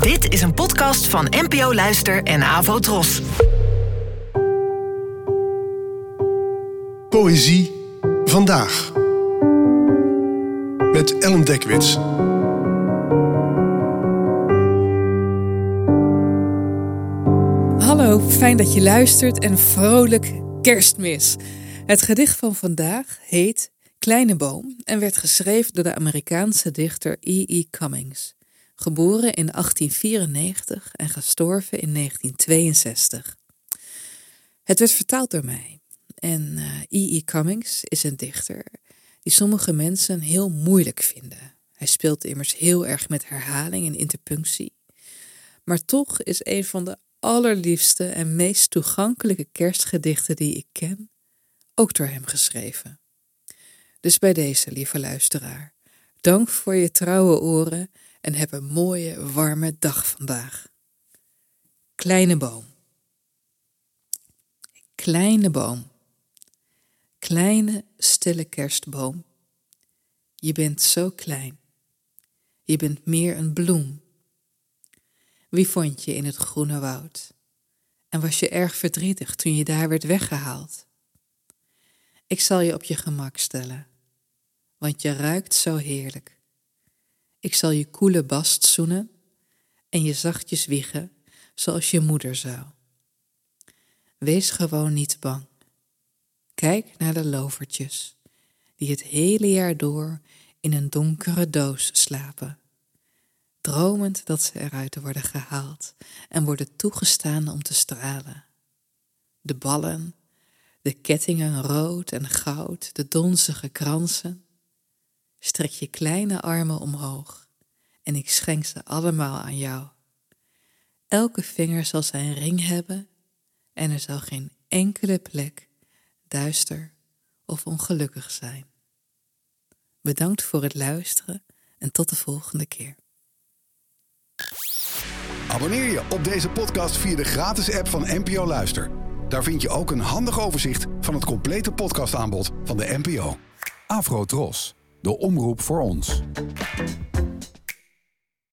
Dit is een podcast van NPO Luister en Avo Tros. Poëzie vandaag. Met Ellen Dekwits. Hallo, fijn dat je luistert en vrolijk kerstmis. Het gedicht van vandaag heet Kleine Boom en werd geschreven door de Amerikaanse dichter E.E. Cummings. Geboren in 1894 en gestorven in 1962. Het werd vertaald door mij. En E.E. Cummings is een dichter die sommige mensen heel moeilijk vinden. Hij speelt immers heel erg met herhaling en interpunctie. Maar toch is een van de allerliefste en meest toegankelijke kerstgedichten die ik ken, ook door hem geschreven. Dus bij deze, lieve luisteraar, dank voor je trouwe oren en heb een mooie, warme dag vandaag. Kleine boom. Kleine boom. Kleine, stille kerstboom. Je bent zo klein. Je bent meer een bloem. Wie vond je in het groene woud? En was je erg verdrietig toen je daar werd weggehaald? Ik zal je op je gemak stellen, want je ruikt zo heerlijk. Ik zal je koele bast zoenen en je zachtjes wiegen zoals je moeder zou. Wees gewoon niet bang. Kijk naar de lovertjes, die het hele jaar door in een donkere doos slapen, dromend dat ze eruit worden gehaald en worden toegestaan om te stralen. De ballen, de kettingen rood en goud, de donzige kransen. Strek je kleine armen omhoog en ik schenk ze allemaal aan jou. Elke vinger zal zijn ring hebben en er zal geen enkele plek duister of ongelukkig zijn. Bedankt voor het luisteren en tot de volgende keer. Abonneer je op deze podcast via de gratis app van NPO Luister. Daar vind je ook een handig overzicht van het complete podcastaanbod van de NPO. Afro Tros, de omroep voor ons.